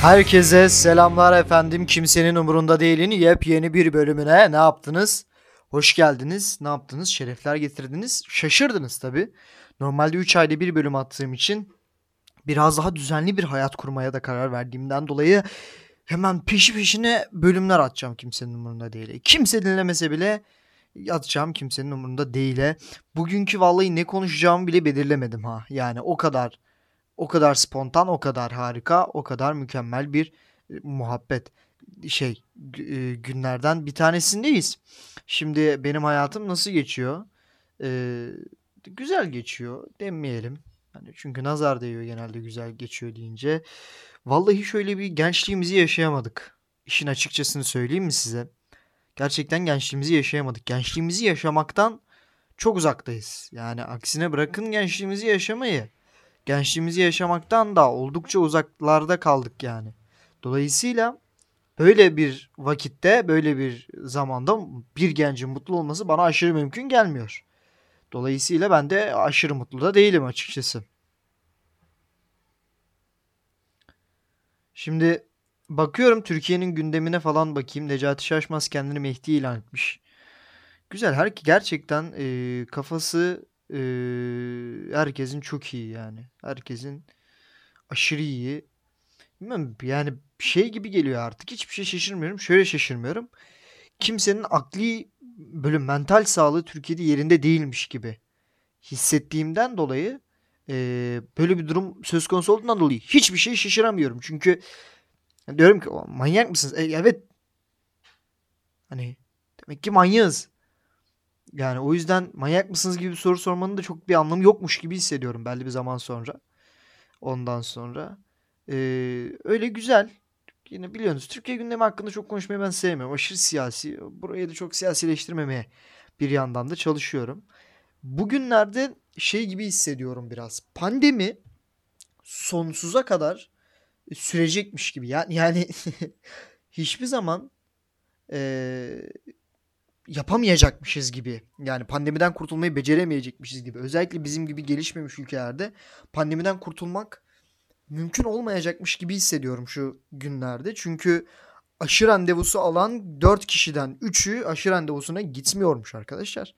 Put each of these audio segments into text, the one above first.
Herkese selamlar efendim. Kimsenin umurunda değilin yepyeni bir bölümüne ne yaptınız? Hoş geldiniz. Ne yaptınız? Şerefler getirdiniz. Şaşırdınız tabi. Normalde 3 ayda bir bölüm attığım için biraz daha düzenli bir hayat kurmaya da karar verdiğimden dolayı hemen peşi peşine bölümler atacağım kimsenin umurunda değil. Kimse dinlemese bile atacağım kimsenin umurunda değil. Bugünkü vallahi ne konuşacağımı bile belirlemedim ha. Yani o kadar o kadar spontan, o kadar harika, o kadar mükemmel bir e, muhabbet şey e, günlerden bir tanesindeyiz. Şimdi benim hayatım nasıl geçiyor? Ee, güzel geçiyor demeyelim. Yani çünkü nazar değiyor genelde güzel geçiyor deyince. Vallahi şöyle bir gençliğimizi yaşayamadık. İşin açıkçasını söyleyeyim mi size? Gerçekten gençliğimizi yaşayamadık. Gençliğimizi yaşamaktan çok uzaktayız. Yani aksine bırakın gençliğimizi yaşamayı gençliğimizi yaşamaktan da oldukça uzaklarda kaldık yani. Dolayısıyla böyle bir vakitte, böyle bir zamanda bir gencin mutlu olması bana aşırı mümkün gelmiyor. Dolayısıyla ben de aşırı mutlu da değilim açıkçası. Şimdi bakıyorum Türkiye'nin gündemine falan bakayım. Necati Şaşmaz kendini Mehdi ilan etmiş. Güzel. Her gerçekten e, kafası e, herkesin çok iyi yani. Herkesin aşırı iyi. Bilmem yani şey gibi geliyor artık. Hiçbir şey şaşırmıyorum. Şöyle şaşırmıyorum. Kimsenin akli böyle mental sağlığı Türkiye'de yerinde değilmiş gibi hissettiğimden dolayı e, böyle bir durum söz konusu olduğundan dolayı hiçbir şey şaşıramıyorum. Çünkü diyorum ki manyak mısınız? E, evet. Hani demek ki manyağız. Yani o yüzden manyak mısınız gibi bir soru sormanın da çok bir anlamı yokmuş gibi hissediyorum belli bir zaman sonra. Ondan sonra. Ee, öyle güzel. Yine biliyorsunuz Türkiye gündemi hakkında çok konuşmayı ben sevmiyorum. Aşırı siyasi. Burayı da çok siyasileştirmemeye bir yandan da çalışıyorum. Bugünlerde şey gibi hissediyorum biraz. Pandemi sonsuza kadar sürecekmiş gibi. Yani, yani hiçbir zaman e, yapamayacakmışız gibi. Yani pandemiden kurtulmayı beceremeyecekmişiz gibi. Özellikle bizim gibi gelişmemiş ülkelerde pandemiden kurtulmak mümkün olmayacakmış gibi hissediyorum şu günlerde. Çünkü aşı randevusu alan 4 kişiden 3'ü aşı randevusuna gitmiyormuş arkadaşlar.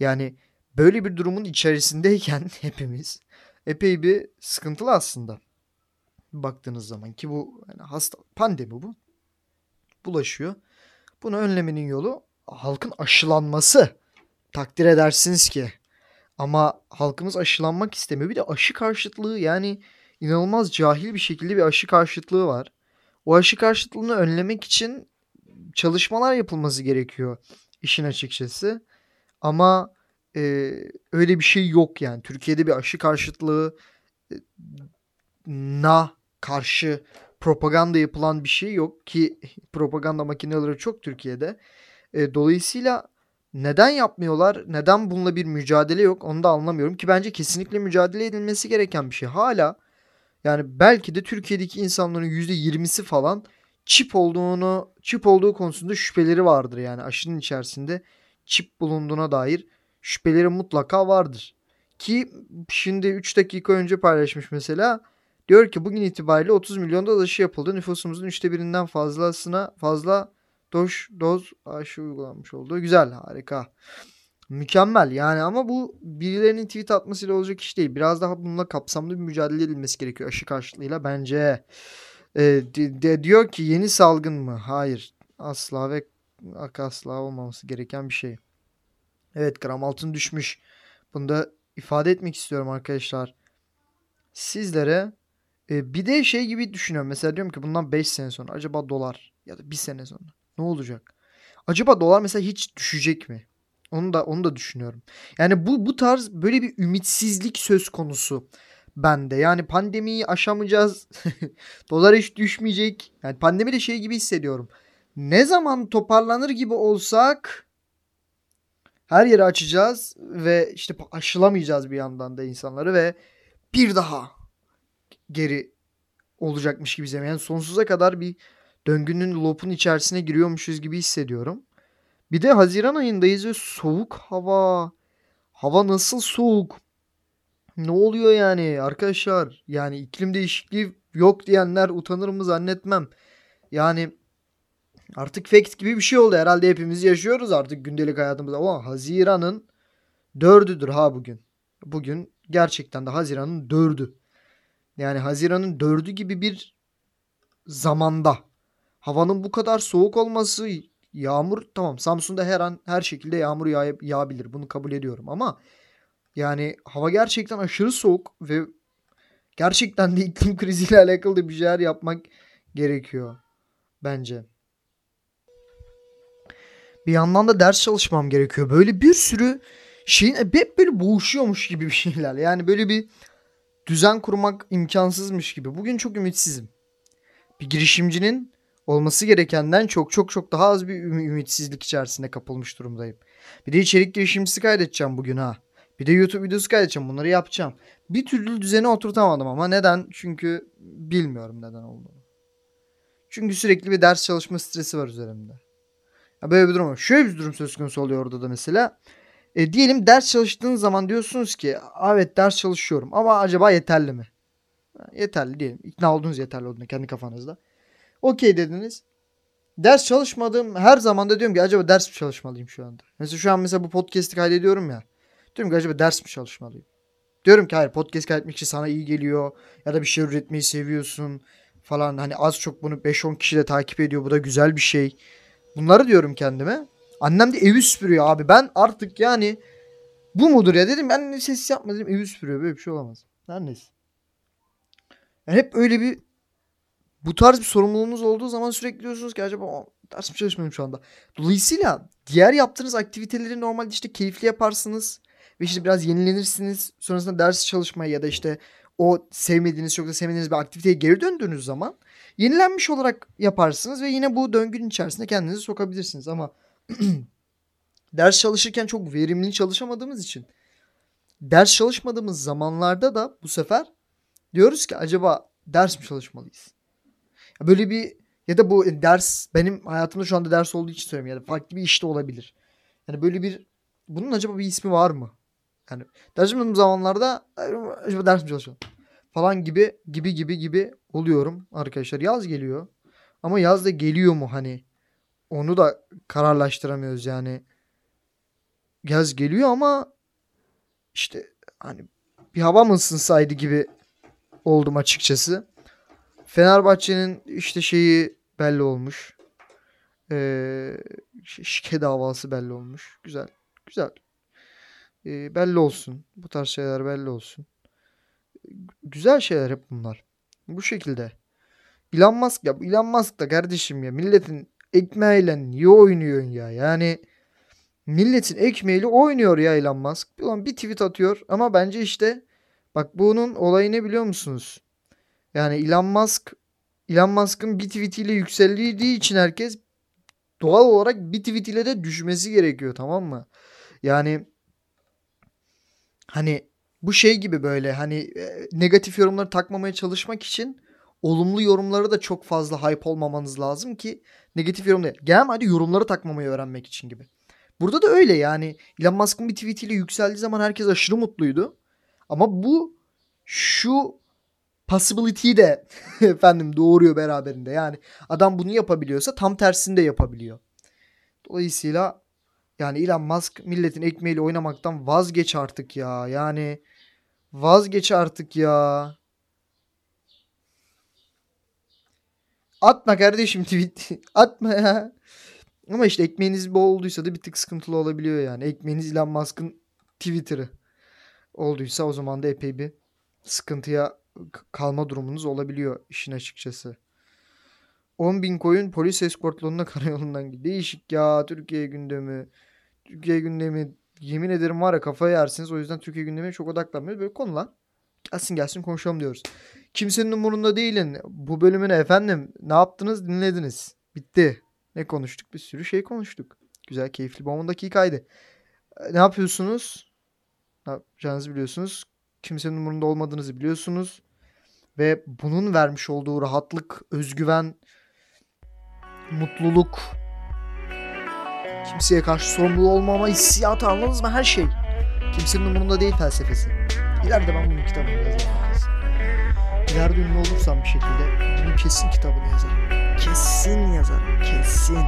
Yani böyle bir durumun içerisindeyken hepimiz epey bir sıkıntılı aslında. Baktığınız zaman ki bu yani hasta pandemi bu bulaşıyor. Bunu önlemenin yolu halkın aşılanması. Takdir edersiniz ki. Ama halkımız aşılanmak istemiyor. Bir de aşı karşıtlığı yani inanılmaz cahil bir şekilde bir aşı karşıtlığı var. O aşı karşıtlığını önlemek için çalışmalar yapılması gerekiyor işin açıkçası. Ama e, öyle bir şey yok yani. Türkiye'de bir aşı karşıtlığı e, na karşı propaganda yapılan bir şey yok ki propaganda makineleri çok Türkiye'de. E, dolayısıyla neden yapmıyorlar? Neden bununla bir mücadele yok? Onu da anlamıyorum ki bence kesinlikle mücadele edilmesi gereken bir şey. Hala yani belki de Türkiye'deki insanların %20'si falan çip olduğunu, çip olduğu konusunda şüpheleri vardır. Yani aşının içerisinde çip bulunduğuna dair şüpheleri mutlaka vardır. Ki şimdi 3 dakika önce paylaşmış mesela. Diyor ki bugün itibariyle 30 milyon doz aşı yapıldı. Nüfusumuzun üçte birinden fazlasına fazla doz, doz aşı uygulanmış oldu. Güzel harika. Mükemmel yani ama bu birilerinin tweet atmasıyla olacak iş değil. Biraz daha bununla kapsamlı bir mücadele edilmesi gerekiyor aşı karşıtlığıyla bence. E, de, de, diyor ki yeni salgın mı? Hayır. Asla ve asla olmaması gereken bir şey. Evet gram altın düşmüş. Bunu da ifade etmek istiyorum arkadaşlar. Sizlere e, bir de şey gibi düşünüyorum. Mesela diyorum ki bundan 5 sene sonra acaba dolar ya da 1 sene sonra ne olacak? Acaba dolar mesela hiç düşecek mi? Onu da onu da düşünüyorum. Yani bu bu tarz böyle bir ümitsizlik söz konusu bende. Yani pandemiyi aşamayacağız. dolar hiç düşmeyecek. Yani pandemi de şey gibi hissediyorum. Ne zaman toparlanır gibi olsak her yeri açacağız ve işte aşılamayacağız bir yandan da insanları ve bir daha geri olacakmış gibi yani sonsuza kadar bir döngünün loop'un içerisine giriyormuşuz gibi hissediyorum. Bir de Haziran ayındayız ve soğuk hava. Hava nasıl soğuk? Ne oluyor yani arkadaşlar? Yani iklim değişikliği yok diyenler utanır mı zannetmem. Yani artık fact gibi bir şey oldu. Herhalde hepimiz yaşıyoruz artık gündelik hayatımızda. Ama Haziran'ın dördüdür ha bugün. Bugün gerçekten de Haziran'ın dördü. Yani Haziran'ın dördü gibi bir zamanda havanın bu kadar soğuk olması yağmur tamam Samsun'da her an her şekilde yağmur yağ, yağabilir. Bunu kabul ediyorum ama yani hava gerçekten aşırı soğuk ve gerçekten de iklim kriziyle alakalı bir şeyler yapmak gerekiyor bence. Bir yandan da ders çalışmam gerekiyor. Böyle bir sürü şeyin hep böyle boğuşuyormuş gibi bir şeyler. Yani böyle bir düzen kurmak imkansızmış gibi. Bugün çok ümitsizim. Bir girişimcinin olması gerekenden çok çok çok daha az bir ümitsizlik içerisinde kapılmış durumdayım. Bir de içerik girişimcisi kaydedeceğim bugün ha. Bir de YouTube videosu kaydedeceğim. Bunları yapacağım. Bir türlü düzeni oturtamadım ama neden? Çünkü bilmiyorum neden olduğunu. Çünkü sürekli bir ders çalışma stresi var üzerimde. Ya böyle bir durum var. Şöyle bir durum söz konusu oluyor orada da mesela. E, diyelim ders çalıştığın zaman diyorsunuz ki evet ders çalışıyorum ama acaba yeterli mi? Yeterli diyelim. İkna oldunuz yeterli olduğunu kendi kafanızda. Okey dediniz. Ders çalışmadığım her zaman da diyorum ki acaba ders mi çalışmalıyım şu anda? Mesela şu an mesela bu podcast'i kaydediyorum ya. Diyorum ki acaba ders mi çalışmalıyım? Diyorum ki hayır podcast kaydetmek için sana iyi geliyor. Ya da bir şey üretmeyi seviyorsun falan. Hani az çok bunu 5-10 kişi de takip ediyor. Bu da güzel bir şey. Bunları diyorum kendime. Annem de evi süpürüyor abi. Ben artık yani bu mudur ya dedim. Ben ses yapmadım. Evi süpürüyor. Böyle bir şey olamaz. Her. Yani hep öyle bir bu tarz bir sorumluluğunuz olduğu zaman sürekli diyorsunuz ki acaba ders mi çalışmıyorum şu anda. Dolayısıyla diğer yaptığınız aktiviteleri normalde işte keyifli yaparsınız. Ve işte biraz yenilenirsiniz. Sonrasında ders çalışmaya ya da işte o sevmediğiniz çok da sevmediğiniz bir aktiviteye geri döndüğünüz zaman yenilenmiş olarak yaparsınız ve yine bu döngünün içerisinde kendinizi sokabilirsiniz ama ders çalışırken çok verimli çalışamadığımız için ders çalışmadığımız zamanlarda da bu sefer diyoruz ki acaba ders mi çalışmalıyız? Böyle bir ya da bu ders benim hayatımda şu anda ders olduğu için söylüyorum ya da farklı bir işte olabilir. Yani böyle bir bunun acaba bir ismi var mı? Yani ders çalışmadığım zamanlarda acaba ders mi çalışıyorum? Falan gibi gibi gibi gibi oluyorum arkadaşlar. Yaz geliyor. Ama yaz da geliyor mu hani? Onu da kararlaştıramıyoruz yani. Yaz geliyor ama işte hani bir hava mı ısınsaydı gibi oldum açıkçası. Fenerbahçe'nin işte şeyi belli olmuş. Ee, şike davası belli olmuş. Güzel. Güzel. Ee, belli olsun. Bu tarz şeyler belli olsun. Güzel şeyler hep bunlar. Bu şekilde. Elon Musk ya Elon Musk da kardeşim ya milletin ekmeğiyle niye oynuyorsun ya? Yani milletin ekmeğiyle oynuyor ya Elon Musk. Ulan bir tweet atıyor ama bence işte bak bunun olayı ne biliyor musunuz? Yani Elon Musk Elon Musk'ın bir tweetiyle yükseldiği için herkes doğal olarak bir tweetiyle de düşmesi gerekiyor tamam mı? Yani hani bu şey gibi böyle hani e, negatif yorumları takmamaya çalışmak için olumlu yorumları da çok fazla hype olmamanız lazım ki negatif yorum değil. Genel hadi yorumları takmamayı öğrenmek için gibi. Burada da öyle yani Elon Musk'ın bir tweetiyle yükseldiği zaman herkes aşırı mutluydu. Ama bu şu possibility'yi de efendim doğuruyor beraberinde. Yani adam bunu yapabiliyorsa tam tersini de yapabiliyor. Dolayısıyla yani Elon Musk milletin ekmeğiyle oynamaktan vazgeç artık ya. Yani vazgeç artık ya. Atma kardeşim tweet. Atma ya. Ama işte ekmeğiniz bol olduysa da bir tık sıkıntılı olabiliyor yani. Ekmeğiniz Elon Musk'ın Twitter'ı olduysa o zaman da epey bir sıkıntıya kalma durumunuz olabiliyor işin açıkçası. 10 bin koyun polis eskortluğunda karayolundan gidiyor. Değişik ya Türkiye gündemi. Türkiye gündemi yemin ederim var ya kafaya yersiniz. O yüzden Türkiye gündemine çok odaklanmıyoruz. Böyle konular gelsin gelsin konuşalım diyoruz. Kimsenin umurunda değilin. Bu bölümünü efendim ne yaptınız dinlediniz. Bitti. Ne konuştuk? Bir sürü şey konuştuk. Güzel keyifli 10 dakikaydı. Ne yapıyorsunuz? Ne yapacağınızı biliyorsunuz. Kimsenin umurunda olmadığınızı biliyorsunuz. Ve bunun vermiş olduğu rahatlık, özgüven, mutluluk, kimseye karşı sorumlu olmama hissiyatı anladınız mı? Her şey. Kimsenin umurunda değil felsefesi. İleride ben bunun kitabını yazarım. ileride ünlü olursam bir şekilde bunun kesin kitabını yazarım. Kesin yazarım. Kesin.